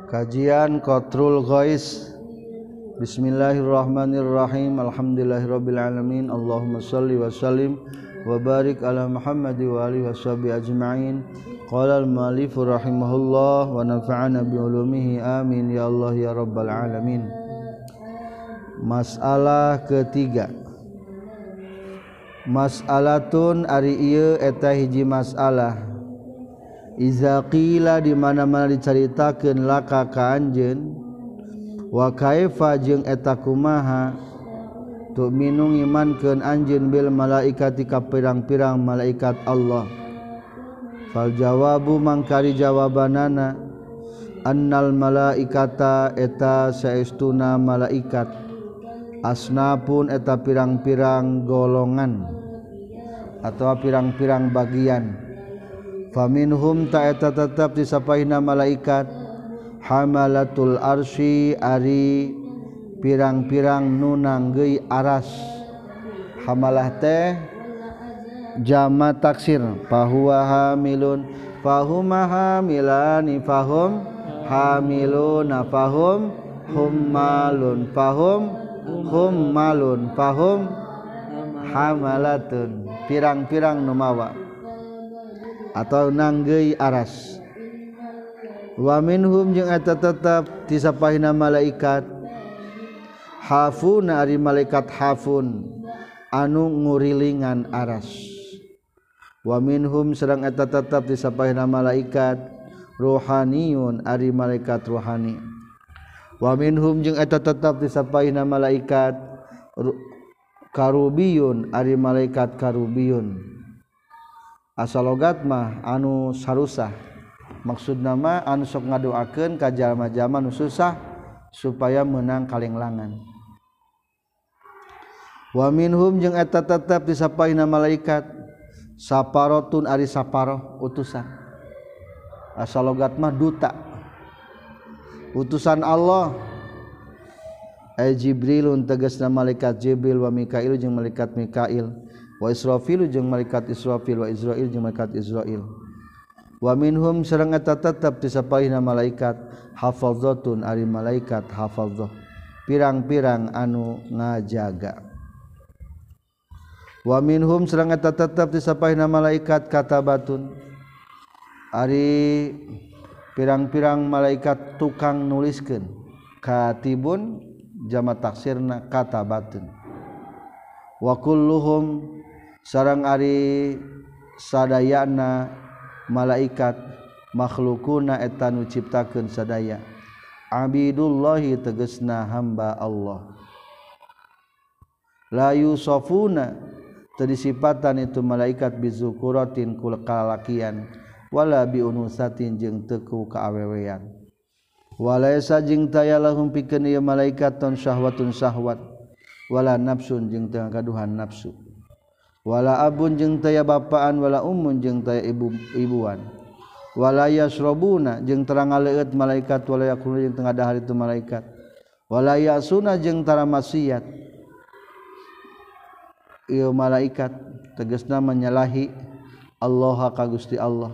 owanie Kajian qrulkhois Bismillahirrahmanirrohim Alhamdulilla robbil alamin Allah mulli Wasalim wabar Allah Muhammad Wal Wasjimain qalif rahul wanaana bihi amin ya Allah ya robbal alamin masalah ketiga masalaun ari eta hijji mas Allah Izakla dimana mala carita ke lakaanjin wakafa jeung eta kumaha tuh minuungiman ke anj Bil malaikat tika pirang-pirang malaikat Allah fal Jawabu mangkari jawabanana anal malaikata eta seestuna malaikat asna pun eta pirang-pirang golongan atau pirang-pirang bagian. Paminhum taeta tetap disapahi nama malaikat Hamalatul arwi ari pirang-pirang nunang gei aras hamalah teh jama taksir Pa hamilun pahumhamilani pahum hamilun na pahum humun pahum humun pahum haalaun pirang-pirang numaawa. atau nanggge aras. Waminhum tetap disapahin na malaikat Haun malaikat Haun anu ngurilingan aras. Waminhum serrang tetap disapa na malaikat rohaniun ari malaikat rohani. Waminhum tetap disapahi na malaikat karubiun ari malaikat karubiun. q asal logatma anu saah maksud nama anus sok ngadoaken kajjarma-jaman susah supaya menang kallangan wa tetap disapahin nama malaikat saparo tun ut asalgatmah duta utusan Allah Ejibril untuk teges nama malaikat jebil wamkail jeung malakatt Mikail Irafil malakat Israfil Israil malaikat Israil waminhum ser tetap disapahina malaikat hafalhotun Ari malaikat hafal pirang-pirang anu ngajaga wahum ser tetap disapahina malaikat kata batun Ari pirang-pirang malaikat tukang nuliskan katibun jama taksirna kata batun wakulluhum sarang Ari Saana malaikat makhluk kuna etan nu ciptakan sadaya Abiddullahi tegesna hamba Allah layu sofununa tersipatan itu malaikat bizu kurotin ku lekala laan wala biin teku keweanwala taylah hummpi malaikat syahwat un syahwat wala nafsu jeung tengah kaduhan nafsu wala abun jeung taya bapaan wala umun jeung taya ibu ibuan walaya srobuna jeung terang leut malaikat walaya kuno jeung tengah dahar itu malaikat walaya suna jeung tara maksiat ieu malaikat tegasna menyalahi Allah ka Gusti Allah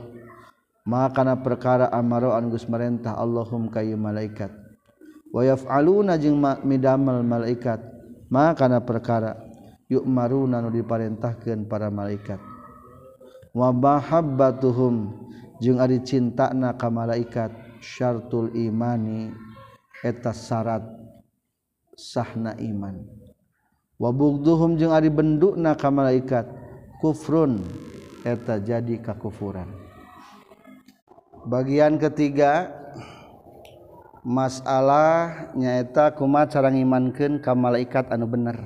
maka karena perkara amaro an Gus merentah Allahum kayu malaikat wa yaf'aluna jeung midamal malaikat maka karena perkara punyaun an diparentahkan para malaikat wa cinta kam malaikatshartul imani etasyarat sahna imanwabbuk du bentuk malaikat kueta jadi bagian ketiga masalah nyaeta kuma cara ngimanken kam malaikat anu bener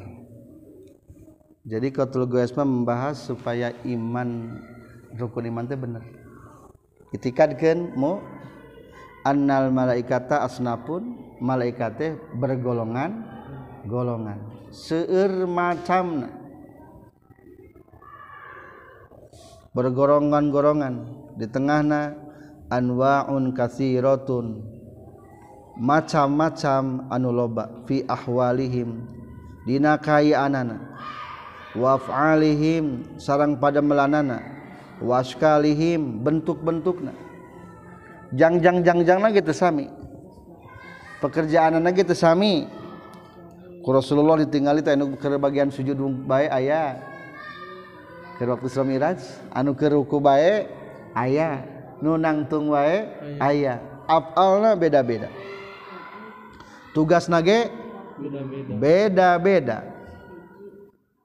Kotul Guma membahas supaya iman rukun iman teh benermu anal malaikata asna pun malaikaih bergolongan golongan seurmacambergororonngan-gorongan di tengah na anwaun kasihroun macam-macam anuuloba fiahwalihim dinakai anak-an wa Alihim sarang pada melanana waskalihim bentuk-bentuk nah janganjangjang naami pekerjaanami Raulullah ditinggal kebagian sujud aya anu aya nunangtung aya beda-beda tugas nage beda-beda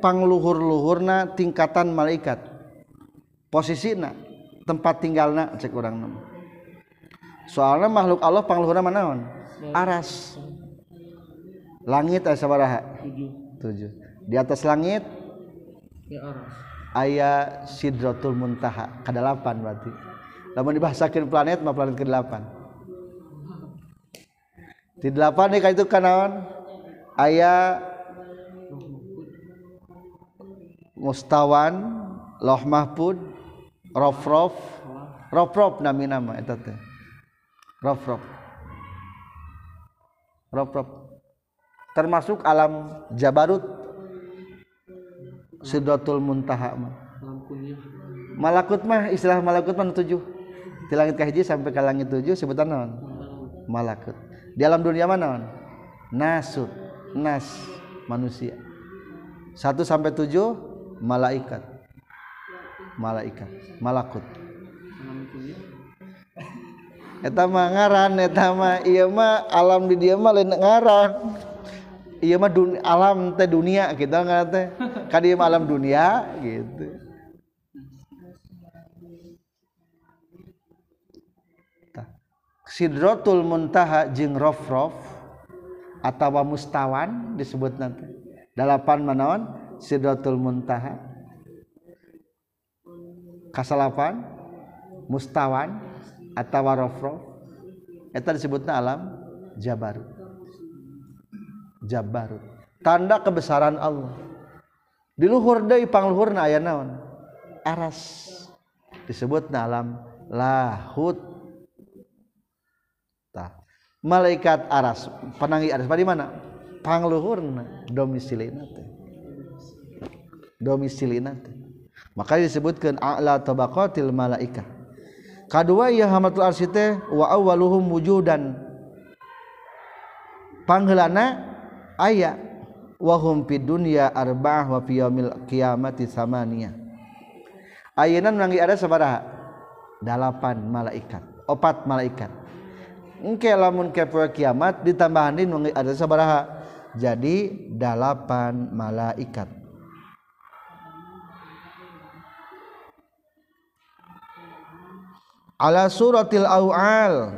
pangluhur-luhurna tingkatan malaikat posisina tempat tinggalna cek orang nama soalnya makhluk Allah pangluhurna manaon aras langit asa sabaraha tujuh di atas langit ya aras aya sidratul muntaha delapan berarti lamun dibahasakeun planet mah planet ke delapan di delapan nih kan itu kanawan. ayah mustawan loh mahfud rof rof rof rof nami nama itu teh rof rof rof rof termasuk alam jabarut sidratul muntaha malakut mah istilah malakut mah tujuh di langit ke sampai ke langit tujuh sebutan naon malakut di alam dunia mana naon nasut nas manusia satu sampai tujuh malaikat malaikat malakut eta mah ngaran eta mah ieu iya mah alam di dieu mah lain ngaran ieu iya mah dunia, alam teh dunia kita ngaran teh ka alam dunia gitu Sidrotul muntaha rof rof atau mustawan disebut nanti Delapan manawan Sidratul Muntaha kasalapan mustawan atau warofro itu disebutnya alam jabarut jabarut tanda kebesaran Allah di luhur dari pangluhur na aya eras disebutna alam lahut malaikat aras penanggi aras di mana pangluhurna domisilina teh nanti. maka disebutkan a'la tabaqatil malaika kadua ya hamatul arsite teh wa awwaluhum wujudan panghelana ayat wa hum dunya arba'ah wa fi yaumil qiyamati samania ayeuna nanggi ada sabaraha dalapan malaikat opat malaikat engke lamun kepoe kiamat ditambahanin nanggi ada sabaraha jadi dalapan malaikat ala suratil awal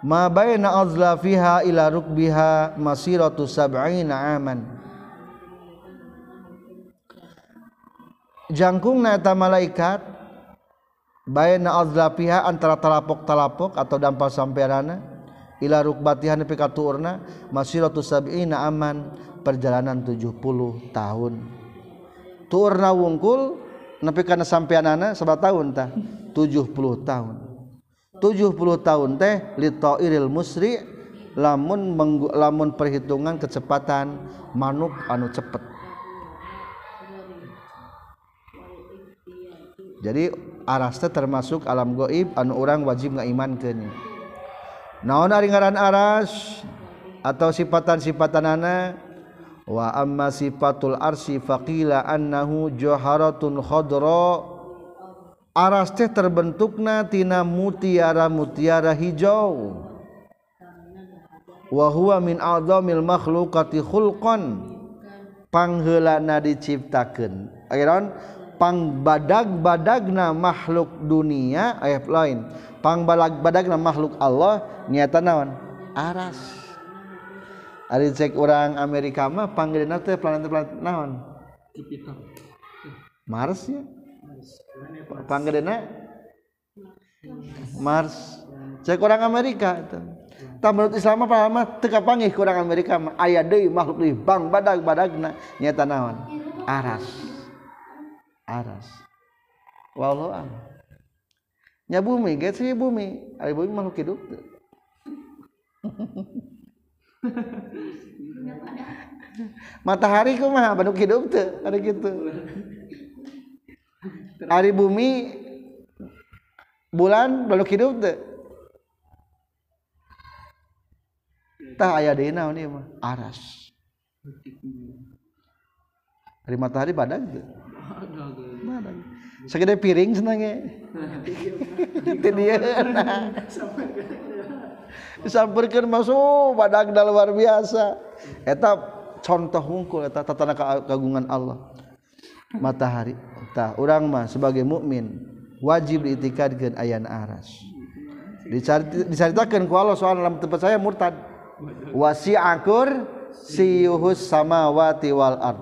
ma baina azlafiha ila rukbiha masiratu sab'ina aman jangkungna eta malaikat baina azlafiha antara talapok-talapok atau dampal samperana ila rukbatiha nepi ka tuurna masiratu sab'ina aman perjalanan 70 tahun tuurna wungkul punya tapi karena sampeyan Ana 10 tahuntah 70 tahun 70 tahun teh Lihoil muri lamun lamun perhitungan kecepatan manuk anu cepet jadi arasta termasuk alam Ghaib anu orang wajib iman ke na ringaran aras atau sipatatan-sipatan na yang Chi rsi faharotunkhoro araste terbentuk natina mutiara mutiara hijauil makhlukkatipanglanana diciptakan pang badak baddagna makhluk dunia ayat lain pang balak badakgna makhluk Allah niatanawan arasteh cek orang Amerikamahpang Mars ya Mars ce orang Amerika tamuti sama teka pagigi kurang Amerika aya makhluk di Bang badak badgnanya tanawan arass walaunya bumi bumi malukhe matahari kok mah bandung hidup tuh ada gitu hari bumi bulan baru hidup tuh tah ayah dina ini mah aras hari matahari badan tuh badan segede piring senangnya itu dia bisa berkir masuk padada oh, luar biasa et tetap contoh hungkul tata kagungan Allah matahari urangma sebagai mukmin wajib dikatd dengan ayayan aras dis diceitakan kalau dalam tempat saya murtad wasikur sihu samawati e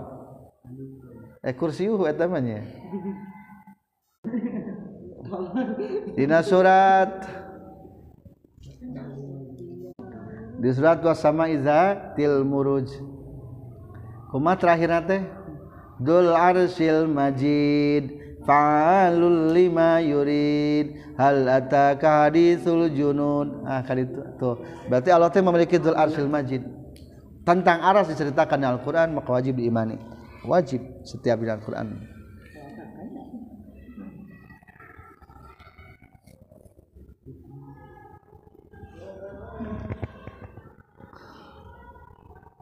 Dina surat di surat wasama iza til muruj kuma terakhir nate. dul arsil majid fa'alul lima yurid hal ataka hadithul junud ah kali itu tuh berarti Allah teh memiliki dul arsil majid tentang aras diceritakan di Al-Qur'an maka wajib diimani wajib setiap di Al-Qur'an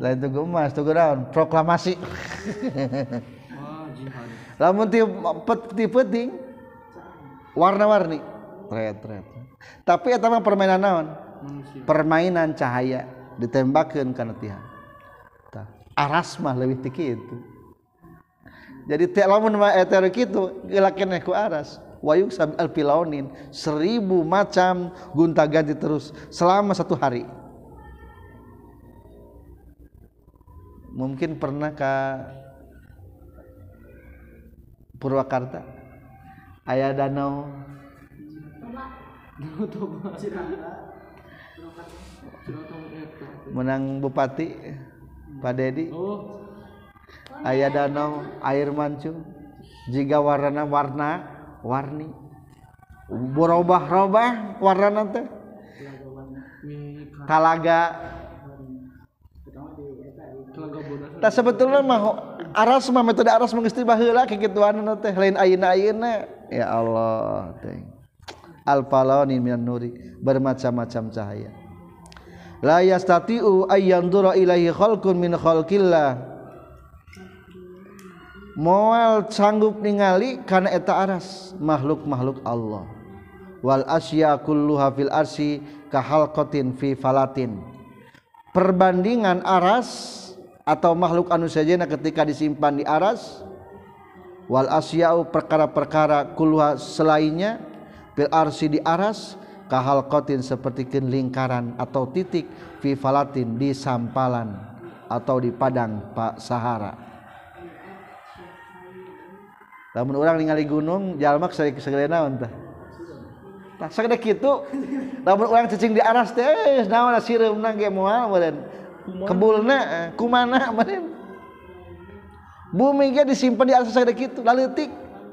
lain tugu emas tugu daun proklamasi Lalu oh, lamun peti-peting warna-warni red red tapi apa permainan naon permainan cahaya ditembakkan karena tihan aras mah lebih tinggi itu jadi tiap lamun mah eter gitu gelakin aku aras wayuk sabi pilaunin seribu macam gunta ganti terus selama satu hari mungkin pernah ke Purwakarta ayah danau menang bupati Pak Dedi ayah danau air mancung jika warna warna warni berubah-ubah warna nanti talaga tak nah, sebetulnya mah aras mah metode aras mengesti baheula itu, anu teh lain ayeuna ayeuna ya Allah teh al falani minan nuri bermacam-macam cahaya la yastati'u ayyandura ilahi khalqun min khalqillah moal sanggup ningali karena eta aras makhluk-makhluk Allah wal asya kulluha fil arsi ka fi falatin perbandingan aras atau makhluk anu sejena ketika disimpan di aras wal asyau perkara-perkara kulwa selainnya fil arsi di aras kahal kotin seperti lingkaran atau titik fi falatin di sampalan atau di padang pak sahara namun orang ningali gunung jalmak saya segala naon tak segede itu. namun orang cacing di aras teh eh, naon asireum nang ge kebun mana buminya disimpan di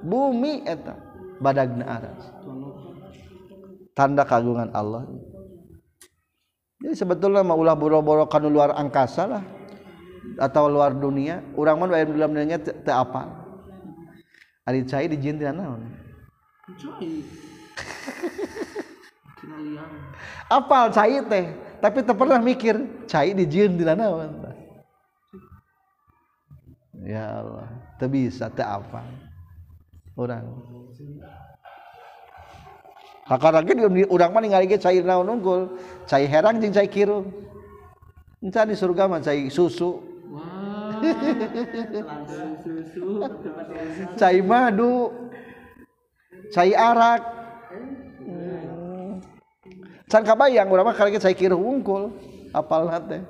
bumi bad tanda kagungan Allah jadi sebetullah maulah boro-boro kalau luar angkasalah atau luar dunia urorang a apa Said tapi tak pernah mikir cai di jin di mana? ya Allah tak bisa tak apa orang kakak lagi di urang mana ningali ge cair naon nunggul, cai herang jeng cai kiru entah di surga mana cai susu cai madu cai arak can kabayang urang mah kaget saya kira unggul apal teh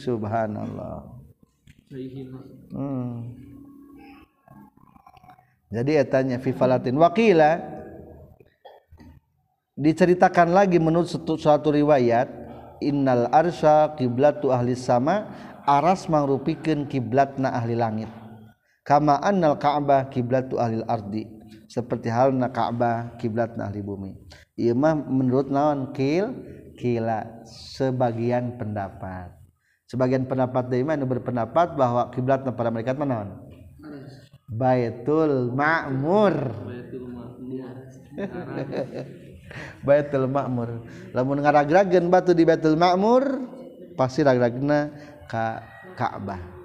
subhanallah hmm. jadi etanya ya fifalatin wakila diceritakan lagi menurut suatu riwayat innal arsya kiblatu ahli sama aras mangrupikeun kiblatna ahli langit kama annal ka'bah kiblatu ahli ardi seperti hal na Ka'bah kiblat Nabi ahli bumi ieu iya mah menurut naon kil kila sebagian pendapat sebagian pendapat dari mana berpendapat bahwa kiblat para mereka mana naon Baitul Ma'mur Baitul Ma'mur Baitul Ma'mur lamun ngaragragen batu di Baitul Ma'mur pasti ragragna ka Ka'bah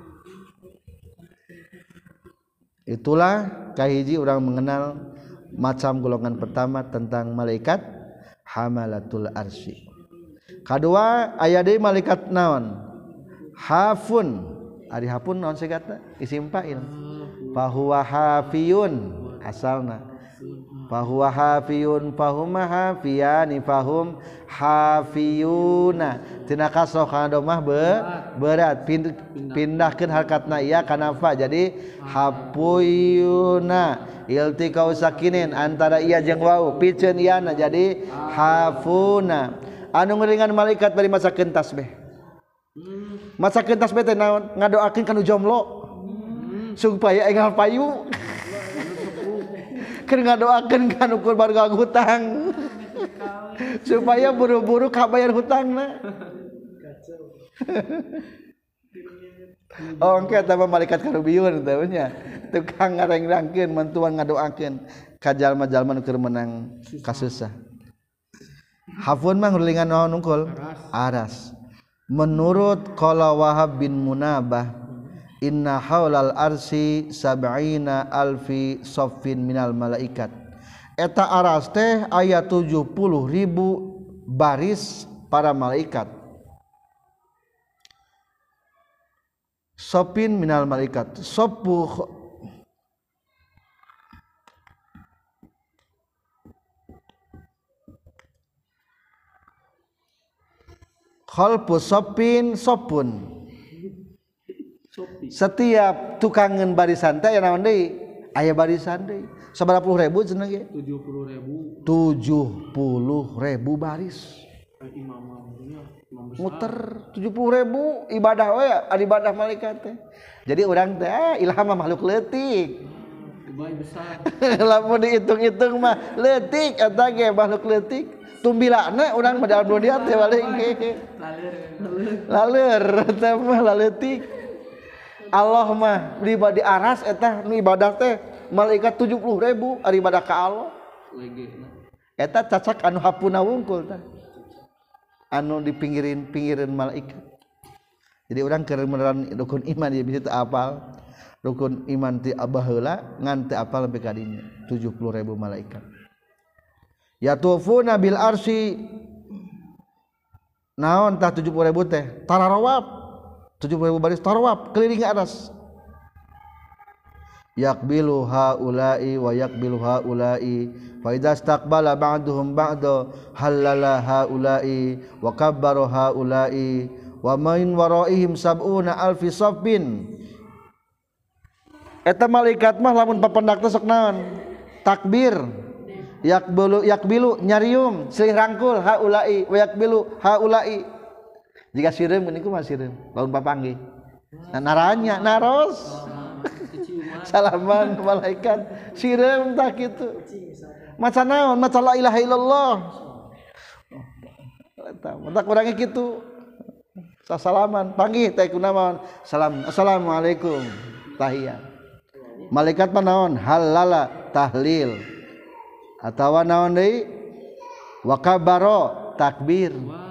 itulah Kahiji orang mengenal macam golongan pertama tentang malaikat haalatul Arrsi K2 ayade malaikat naon Hafun Ahapun non disimpain bahwa Hafiun asalnya bahwa hafiun pa ha ni fahum hafiunatinaakamah berat pindahkan halkat na ya kanfa jadi hapuuna ilti kau sakin antara iya jengwau pi Ya jadihafuna anu ringan malaikat dari masa kentas masa kentas be hmm. naon ngado akin kan ujomlo hmm. supaya payu keur doakan kan ukur barga hutang supaya buru-buru kabayar na Oh, okay, tambah malaikat karubiun tahunya tukang Tukang rangkin, mantuan ngadoakeun ka kajal majal nu menang kasusah. Hafun mah ngulingan naon ungkul? Aras. Menurut kalau Wahab bin Munabah punyaal sabina Alfi sofinal malaikattaste ayat 70.000 baris para malaikat sopinal malaikat sopin sopun. setiap tukangan barisan teh yang namanya ayah barisan deh seberapa puluh ribu ya tujuh puluh ribu tujuh puluh ribu baris eh, muter tujuh puluh ribu ibadah oh ya ada ibadah malaikat teh jadi orang teh ah, ilham makhluk letik hmm, besar dihitung-hitung mah letik atau kayak makhluk letik tumbilana urang orang dalam dunia teh balik lalir lalir lalur, mah laletik Allah mah beriba di aras et eh, teh malaikat 70.000dah eh, anu dipinggir pinggirn malaikat jadi u ke dukun iman apal dukun iman Abah nganti apalnya 700.000 malaikat ya naon 700.000 tehtarawa 70.000 baris tarwab keliling atas yakbilu haula'i wa yakbilu haula'i fa idza istaqbala ba'duhum ba'da halala haula'i wa kabbara haula'i wa main waraihim sab'una alfi saffin eta malaikat mah lamun papendak teh sok naon takbir yakbilu yakbilu nyarium silih rangkul haula'i wa yakbilu haula'i jika sirim ini kumah sirim laun papanggi nah naranya naros salaman malaikat sirim tak gitu maca naon maca la ilaha illallah oh, tak kurangnya gitu salaman panggi, taiku nama, salam assalamualaikum tahiyat malaikat panaon halala tahlil atau naon di wakabaro takbir wow.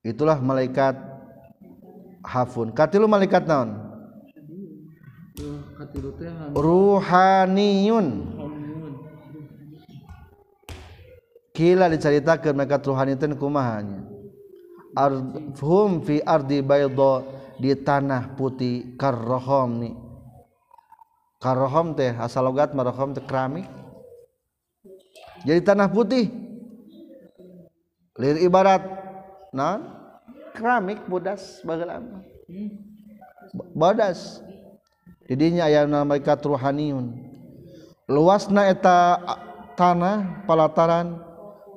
itulah malaikat hafun katilu malaikat naon ruhaniyun kila diceritakan mereka ruhani itu kumahanya hum fi ardi baydo di tanah putih karrohom ni karrohom teh asal logat marohom teh keramik jadi tanah putih lir ibarat keramik Budas bagaimana boddas jadinya ayahanun luas naeta tanah Palataran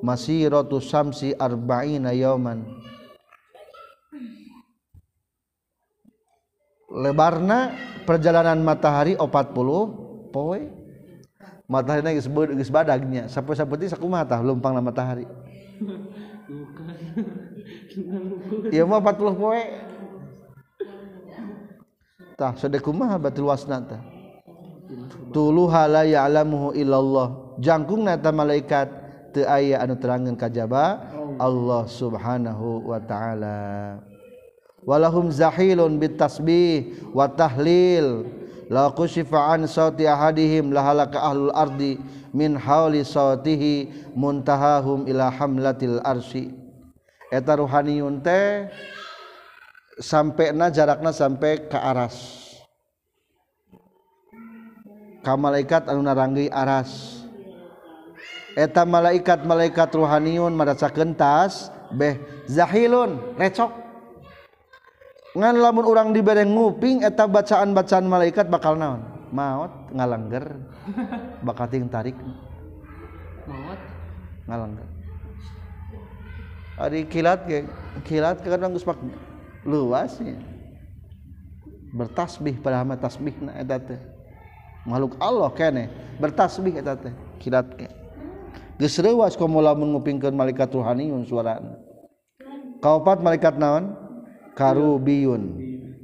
masih rotus Samsi Arbainaman lebarna perjalanan matahari o 40 poi matahariis badaknya sapput saku mata Lupanglah matahari dia 40 butah tuluhala ya illallah janggung malaikat ti aya anu terangan kajba Allah Subhanahu Wa ta'alawalaum zahilun bitbih watah lil laku sifaan sau had lahalaarddi mintihimuntahahum ilahham latilarrsi rohaniun teh sampai nah jarna sampai ke as kamu malaikat anun rangi Aras etap malaikat-malaikatt rohaniun madkentas zahilun la ding nguping etak bacaan-baccaan malaikat bakal naon maut ngalanger bakat tariklang Ari kilat ke kilat ke kadang geus luas ya. Bertasbih pada hamba tasbih na etate Makhluk Allah kene bertasbih etate kilat ke. gus reuas kau mula mengupingkan malaikat ruhaniun suara Kaopat malaikat naon? Karubiyun.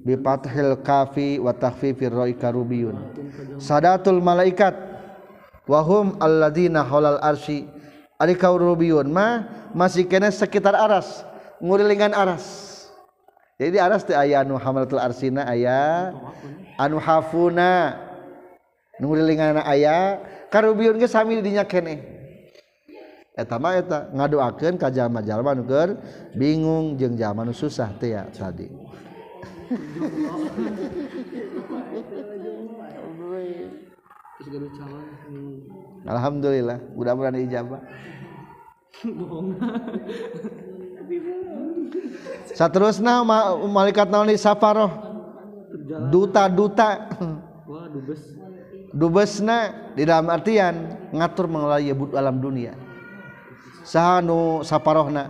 Bi fathil kafi wa firroi karubiun Sadatul malaikat wahum alladina halal arsi kaurobiun mah masih ke sekitar aras nglilingan Aras jadi aras aya Anu hamtul Arsina aya anuhafuna nurlingan aya karounnya sambil diyak ngadoaken kajma- bingung jeung zaman nu susah ti Alhamdulillah mudah-mudahan ijabah Saterusna ma malaikat naon safaroh duta-duta dubes dubesna di dalam artian ngatur mengelola yebut alam dunia saha nu na,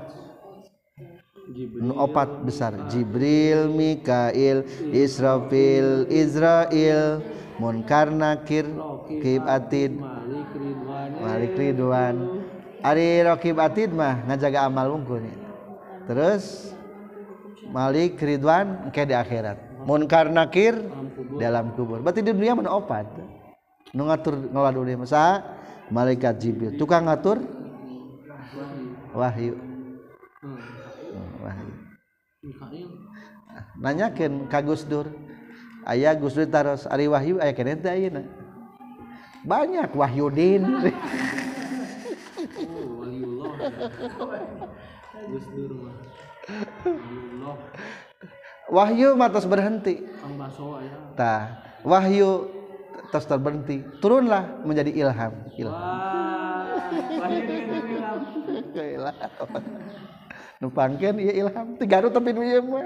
nu opat besar Jibril Mikail Israfil Israel munkar nakir kib atid malik ridwan ari rokib atid mah ngajaga amal wungkul terus malik ridwan ke di akhirat munkar nakir dalam kubur berarti di dunia mana opat nu ngatur ngelola dunia masa malaikat jibril tukang ngatur wahyu hmm. wahyu nanyakin kagus dur Ayah Gus Dur taros Ari Wahyu Ayah aya banyak Wahyudin Wahyu matas berhenti Ta. Wahyu terus terberhenti turunlah menjadi ilham ilham ilham numpangkan ya ilham tiga tapi dua ya, mah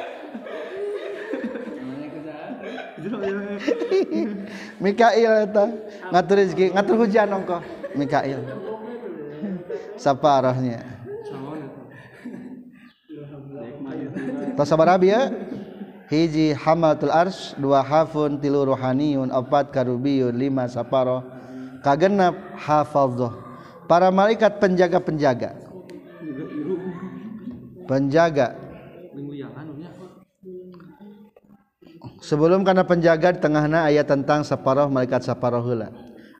Mikail itu ngatur rezeki, ngatur hujan ongko. Mikail. Saparahnya. Tos sabaraha ya? Hiji hamatul ars, dua hafun, tilu ruhaniyun, opat karubiyun, lima saparo. Kagenap hafaldoh. Para malaikat penjaga-penjaga. penjaga sebelum karena penjaga Tennya ayat tentang saparoh malakatt saparohhula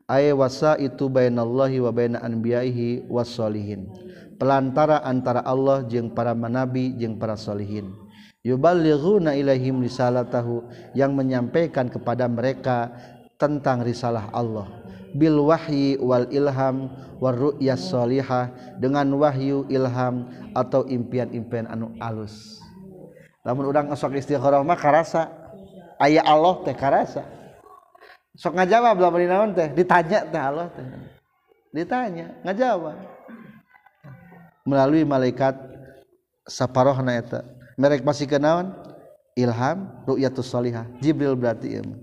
ayawasa itu baiinallahhi wabaaan bihi washin pelantara antara Allah jeung para manbi jeung para solihinbalunaaihim ri tahu yang menyampaikan kepada mereka tentang risalah Allah Bilwahhiwal Ilham warsholiah dengan Wahyu Ilham atau impian-ian anu alus namun- udang asok isti makarasa adalah ayah Allah teh karasa sok ngajawab lah beri naon teh ditanya teh Allah teh ditanya ngajawab melalui malaikat saparoh naeta. merek masih kenawan ilham ru'yatus salihah jibril berarti ilmu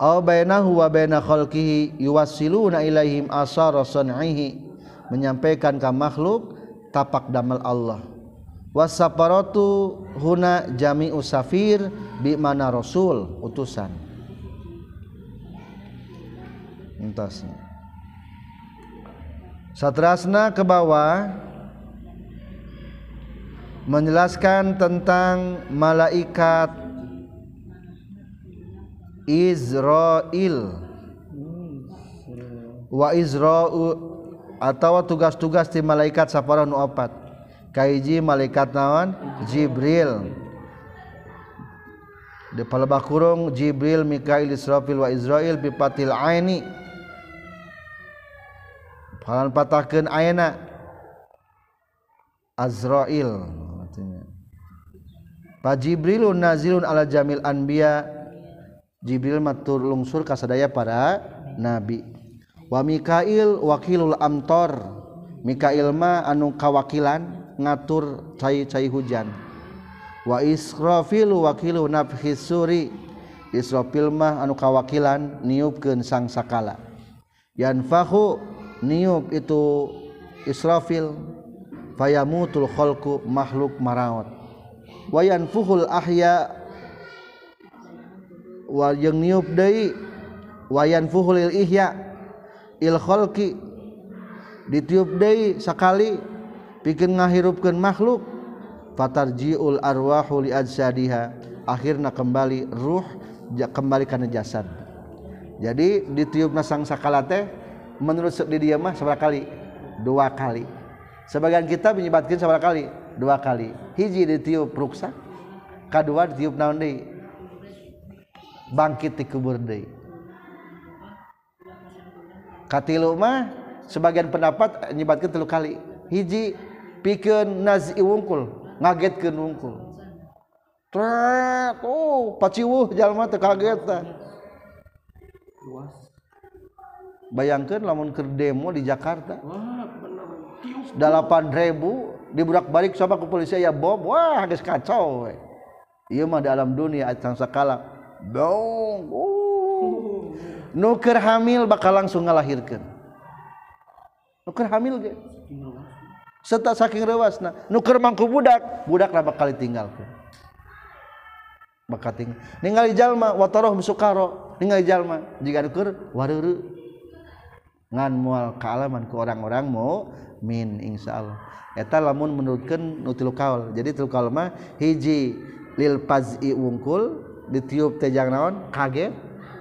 aw bainahu wa baina khalqihi yuwassiluna ilaihim asara sun'ihi menyampaikan ke makhluk tapak damel Allah Wasaparotu huna jami usafir bi mana rasul utusan entasnya satrasna ke bawah menjelaskan tentang malaikat Israel wa Israel atau tugas-tugas di malaikat sapara nu opat kaiji malaikat naon Jibril di palebah kurung Jibril Mikail Israfil wa Israel bipatil aini halan patahkeun ayana Azrail artinya Jibrilun nazilun ala jamil anbiya Jibril matur lungsur kasadaya para nabi Mikail wakilul Amtor Mikailma anu kawakilan ngatur cacahi hujan waisrofil wakil nafhisuri Isramah anu kawakilan ni keun sangsakala yangfahu itu issrafil payamutulolku makhlukmaraot wayan fuhul ahya Wal wayan fuhulil Ihy ki di tiup Sakali bikin ngaghirupkan makhluk Faar jiul arwahsadiha akhirnya kembali ruh kembali karena jaad jadi di tiup nasang sakkalate menurut di diamah sebera kali dua kali sebagian kita menyebatkan salah kali dua kali hiji ditiup ruuksa kedua tiup bangkiti keburdayi katilu mah sebagian pendapat nyebatkan telu kali hiji pikeun nazi wungkul ngagetkeun wungkul tret oh paciwuh jalma teu kagetan bayangkan lamun ke demo di Jakarta delapan ribu dibudak balik sama kepolisian ya Bob wah geus kacau Iya ieu mah di alam dunia sang sakala dong uh. nuker hamil bakal langsung ngalahirkanker hamil serta sakingrewas nuker mangku budak budak berapaapa kali tinggalkanlmaukalma kealaman ke orang-orangmu Minsalmun menukan jadi hiji lilgkul di tiup tejangnaon kaget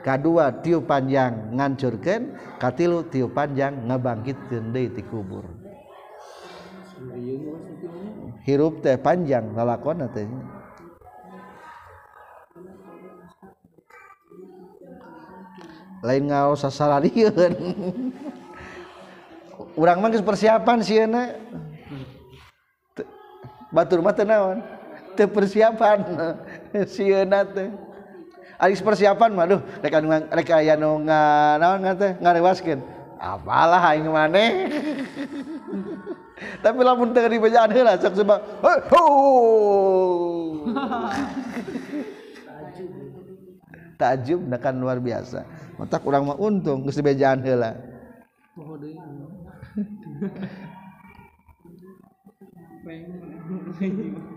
punya2 ti panjang ngancurken ti panjang ngebangkit gede ti kubur hirup teh panjangkon u manggis persiapan baturon persiapan persiapan Waduh rekan ngalah tapi helataj menekan luar biasa otak kurang mau untung kebeaan hela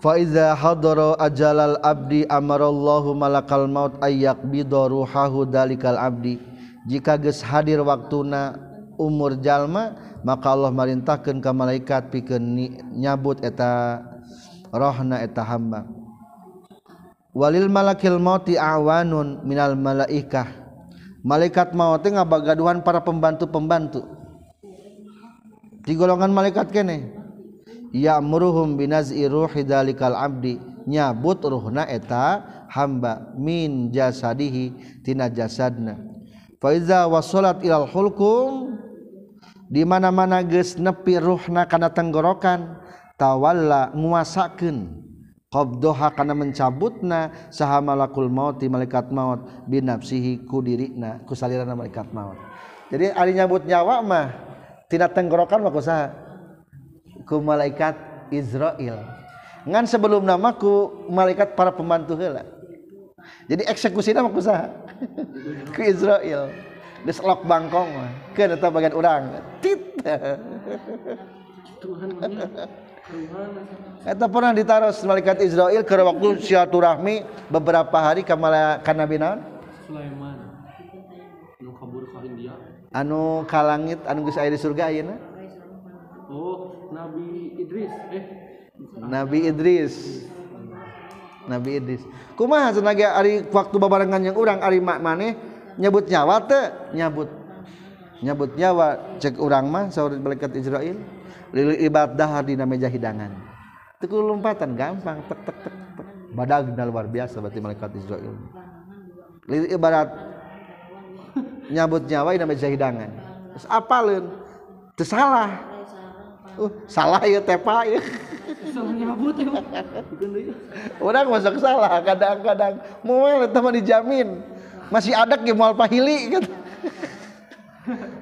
Faiza hadoro ajalal abdi amarallahu malakal maut ayak bidoru dalikal abdi. Jika ges hadir waktuna umur jalma maka Allah merintahkan ke malaikat pikir nyabut eta rohna eta hamba. Walil malakil mauti awanun minal malaikah. Malaikat maut ngabagaduhan para pembantu-pembantu. Di golongan malaikat kene muruhhum binruhhi dalal Abdi nyabut ruhna eta hamba minsadihitina jasadna Faiza wasthul dimana-mana guys nepi ruhna karena tenggorokantawawala muaasaken qobdoha karena mencabutna sahhamalakul mauti malaikat maut binafsihi kudina kesaliran malaikat maut jadi ah nyabutnya Wamah tidak tenggorokan losa ku malaikat Israel ngan sebelum nama ku malaikat para pembantu hela jadi eksekusi nama ku sah ku Israel di selok bangkong ke data bagian orang. tit Eta pernah ditaruh malaikat Israel ke waktu silaturahmi beberapa hari ke kana binan Sulaiman anu kabur ke India anu kalangit anu geus aya di surga ayeuna Idris. Eh. Nabi Idris. Nabi Idris. Kumaha senaga ari waktu babarengan yang urang ari mak maneh nyebut nyawa te, nyabut nyabut nyawa cek urang mah saur malaikat Israel lili ibadah dahar di meja hidangan teku lompatan gampang tek tek tek, tek. badag luar biasa berarti malaikat Israel Lili ibarat nyabut nyawa di meja hidangan terus apalin tersalah Uh, salah ya tepa ya. Orang masuk salah kadang-kadang. Mual itu mah dijamin. Masih ada ya mual pahili kan.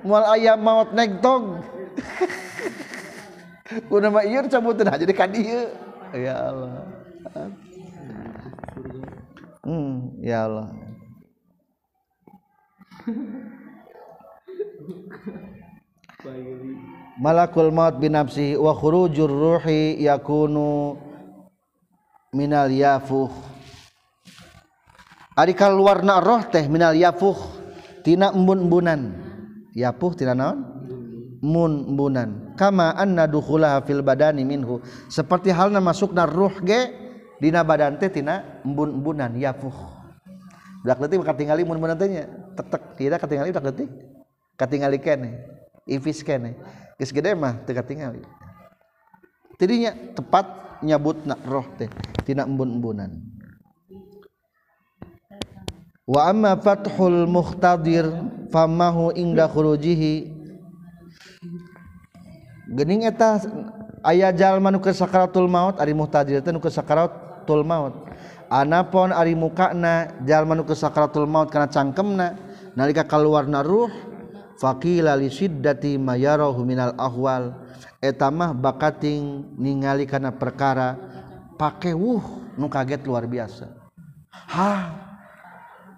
Mual ayam maut naik tog. Kuna mah ieu iya, cabutin aja di ka dieu. Ya Allah. Hmm, ya Allah. Baik malakul maut binapsi wa khurujur ruhi yakunu minal yafuh ari kaluarna roh teh minal yafuh tina embun-embunan yafuh tina naon embunan kama anna dukhulaha fil badani minhu seperti halna masukna ruh ge dina badan teh tina embun-embunan yafuh dak leutik katingali mun-munan teh nya tetek tidak katingali dak leutik katingali kene ifis kene geus gede mah teu katingali tidinya tepat nyebutna roh teh tina embun-embunan wa amma fathul muhtadir famahu inda khurujihi gening eta aya jalma nu ke sakaratul maut ari muhtadir teh nu ke sakaratul maut anapon ari mukana jalma nu ke sakaratul maut kana cangkemna nalika kaluarna ruh punya lalisidati mayalahwal et tamah bakatali karena perkara pakai uh nu kaget luar biasa ha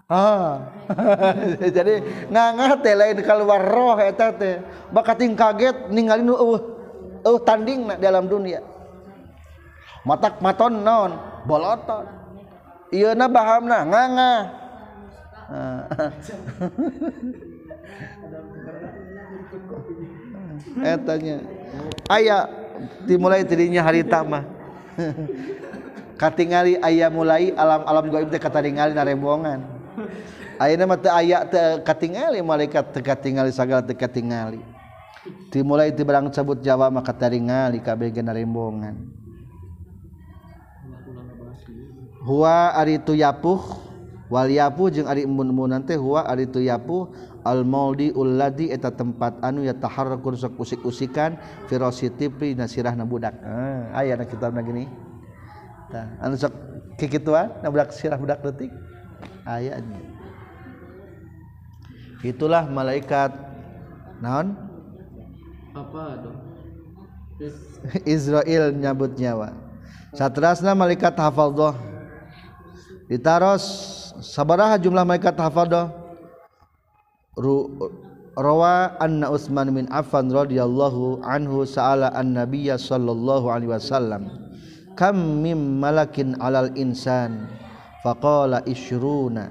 ha jadi nga luar roh bakat kaget uh tanding dalam dunia matatak maton non bolotounaham nah tanya aya dimulai dirinya hari taah katingali aya mulai alam- alamibkatali narembongan aya aya malaali dimula itu barang cabut Jawa makaingalikab narembongan ari tuuhwaliia Aribun ari ituuh Al-maudi uladi eta tempat anu ya taharrakun sok usik-usikan pri nasirah budak Ah, aya na kitab na gini. Tah, anu sok kikituan nabudak sirah budak detik. Aya Itulah malaikat naon? Apa dong? Israel nyabut nyawa. Satrasna malaikat hafaldoh. Ditaros sabaraha jumlah malaikat hafaldoh? waman rodu Anhu nabiya Shallallahu Alhi Wasallam kami malakin alalinsan fa isuna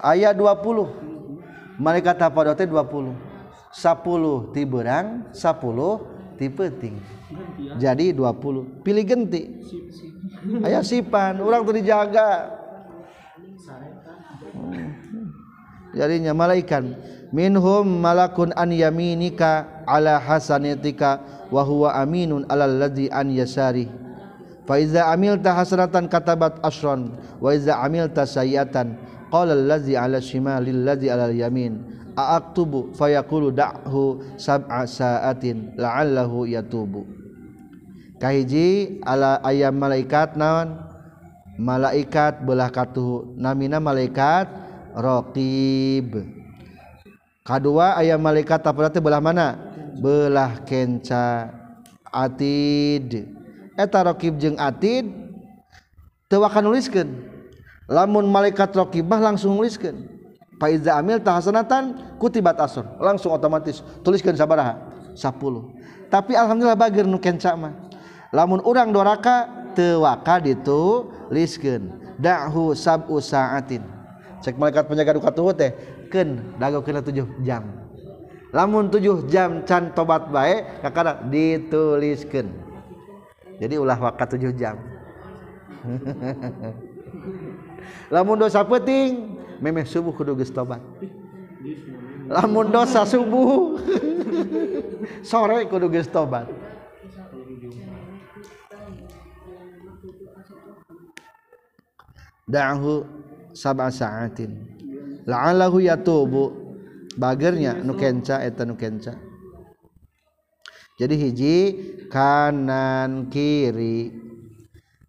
ayat 20 malakatte 20 10 tiberang 10 tipeting jadi 20 pilih genti ayaah sipan orang tuh dijaga jadinya malaikat minhum malakun an yaminika ala hasanatika wa huwa aminun alal ladzi an yasari fa iza amilta hasanatan katabat asron wa iza amilta sayyatan. qala allazi ala shimalil ladzi ala yamin aaktubu fayaqulu da'hu sab'a sa'atin la'allahu yatubu kahiji ala ayam malaikat naon malaikat belah katuh namina malaikat Rockib K2 ayam malaikat berarti belah mana belah kenca atideta Rockib atin tewakan nuliskan lamun malaikat raqibah langsung nuliskan Fa Amil ta Hasasanatan kutiba asur langsung otomatis Tuliskan saaba 10 tapi alhamdulillah bag nu kenca lamun urang Doaka tewaka itulis Da sab usin malakat penga duuka tuh teh Ken 7 jam lamun 7 jam can tobat baik Kakak dituliskan jadi ulah waktu 7 jam la dosa pet memang subuh kudu tobat la dosasumbu sore kudu tobatdah in ya bagernya nukenca jadi hiji kanan kiri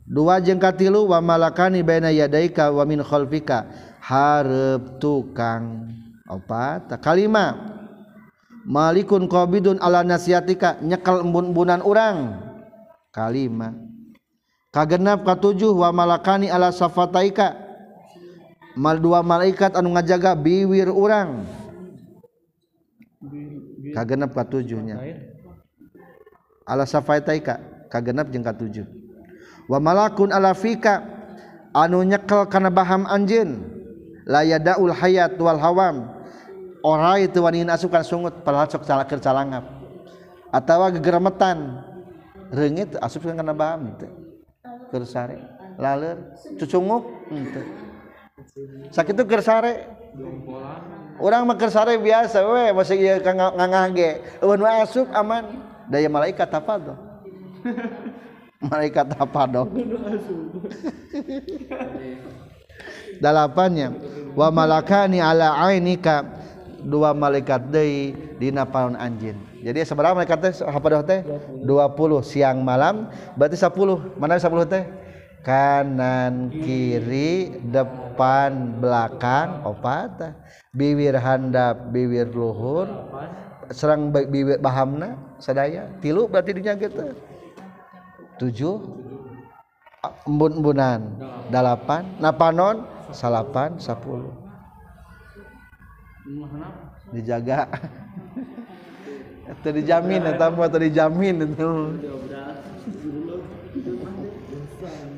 dua jengka tilu wamalakan yadaikafik haep tukanga tak kalima maliku qbiun ala natika nyekel embunbunan orang kalima ka7 wamalakan a safataika dua malaikat anu ngajaga biwir orangapnyaitaap jengka 7 wa malaun ala anu nyekel karenaham anj layul Haytwal hawam orang itu wanita asukan sungut atautawa gegeremetan ringit asu terus la sakit itu kersare orang kersare biasa we masih iya ngangage ewan masuk aman daya malaikat apa tuh malaikat apa dong dalapannya wa malakani ala ainika dua malaikat deui dina panon anjin jadi seberapa malaikat teh hapadoh teh 20 siang malam berarti 10 mana 10 teh kanan kiri depan belakang opat biwir handap biwir luhur serang biwir bahamna sadaya tilu berarti dinya gitu tujuh embun-embunan delapan napanon salapan sepuluh dijaga atau dijamin atau dijamin itu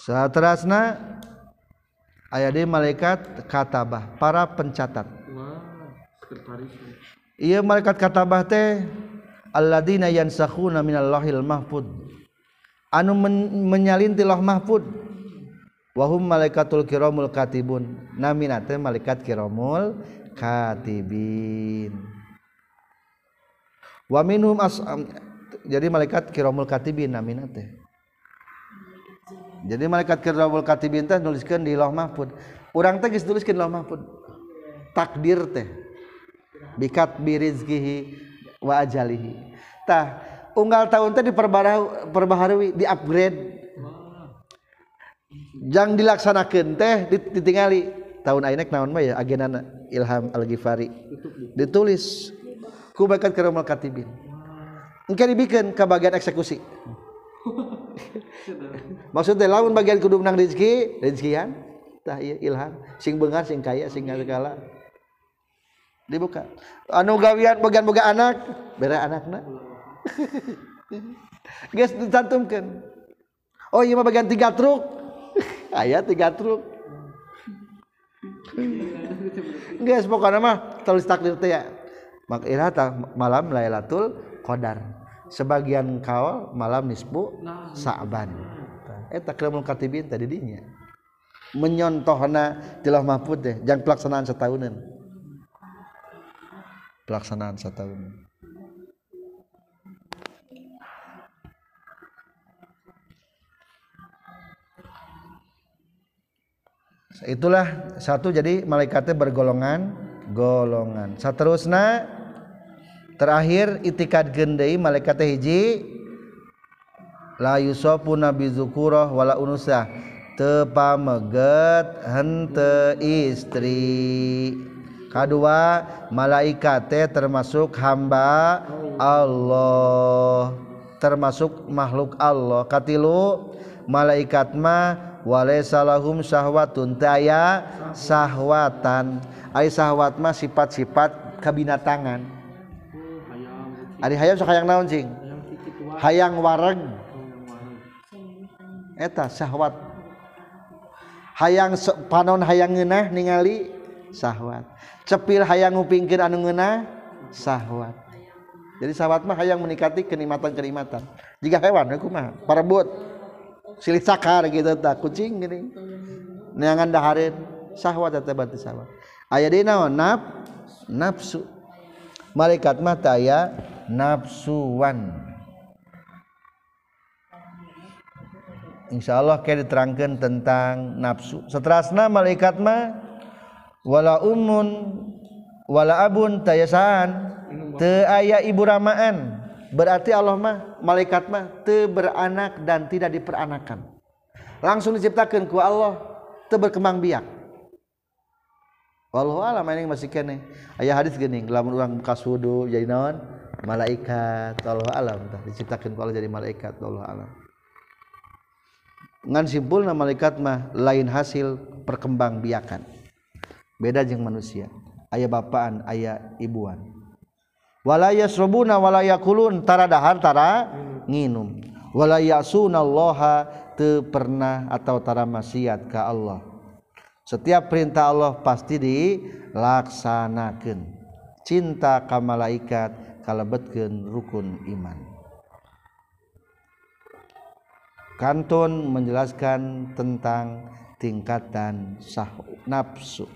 saat aya di malaikat katabah para pencatat iya malaikat katabah teh alladzina yansakhuna minallahil mahfud anu men ti loh mahfud wahum malaikatul kiramul katibun namina teh malaikat kiramul katibin wa minhum as jadi malaikat kiramul katibin namina teh malaikat ke Raulkati bin teh nuliskan di Lomah pun orang teh dituliskan Lo pun takdir teh dikat birhi walihitah unggal tahun teh diperbar perbahawi diupgrade jangan dilaksanakan teh ditingali tahun naak naon Maygen Ilham alghifari ditulis kubakan kerakatibin mungkin dibikin ke bagian eksekusi maksudnya lamun bagian kudu menang rezeki rezekian tah iya ilham sing bengar sing kaya sing segala dibuka anu gawian bagian boga anak bere anakna guys ditantumkan. oh iya mah bagian tiga truk ayah tiga truk guys pokoknya mah tulis takdir teh ya mak malam Lailatul Qadar sebagian kawal malam nisbu nah. Sa'ban eta kremul katibin tadi dinya menyontohna tilah mahfud deh jang pelaksanaan setahunan pelaksanaan setahunan itulah satu jadi malaikatnya bergolongan golongan seterusnya terakhir itikatgende malaikaji Lauf Nabizuku wala tepameget hente istri K2 malaikate termasuk hamba Allah termasuk makhluk Allahkatilu malaikatma waaium syahwat tun aya sahwatan A sywatma sifat-sifat kabinatangan ang hayang warng syahwat hayang panon hayang enah ningali syahwat cepil hayangngu pinggir anuna syahwat jadi sahabatwat mah yang menikati kenikmatan-keematan jika hewanmah parabut siih cakar gitu tak kucing sywat aya nafsu malaikat mata ya nafsuwan Insya Allah kayak diterangkan tentang nafsu seterusnya malaikat ma wala umun wala abun tayasaan te aya ibu ramaan berarti Allah mah malaikat mah te beranak dan tidak diperanakan langsung diciptakan ku Allah te berkembang biak Wallahu alam ini masih kene ayah hadis gini lamun orang kasudu jadi naon malaikat Allah alam dah diciptakan ku Allah jadi malaikat Allah alam ngan simpulna malaikat mah lain hasil perkembang biakan beda jeung manusia ayah bapaan ayah ibuan walaya srobuna walaya kulun tara dahar tara nginum walaya sunallaha te pernah atau tara maksiat ka Allah setiap perintah Allah pasti dilaksanakan cinta ka malaikat kalebetkeun rukun iman Kanton menjelaskan tentang tingkatan sah nafsu.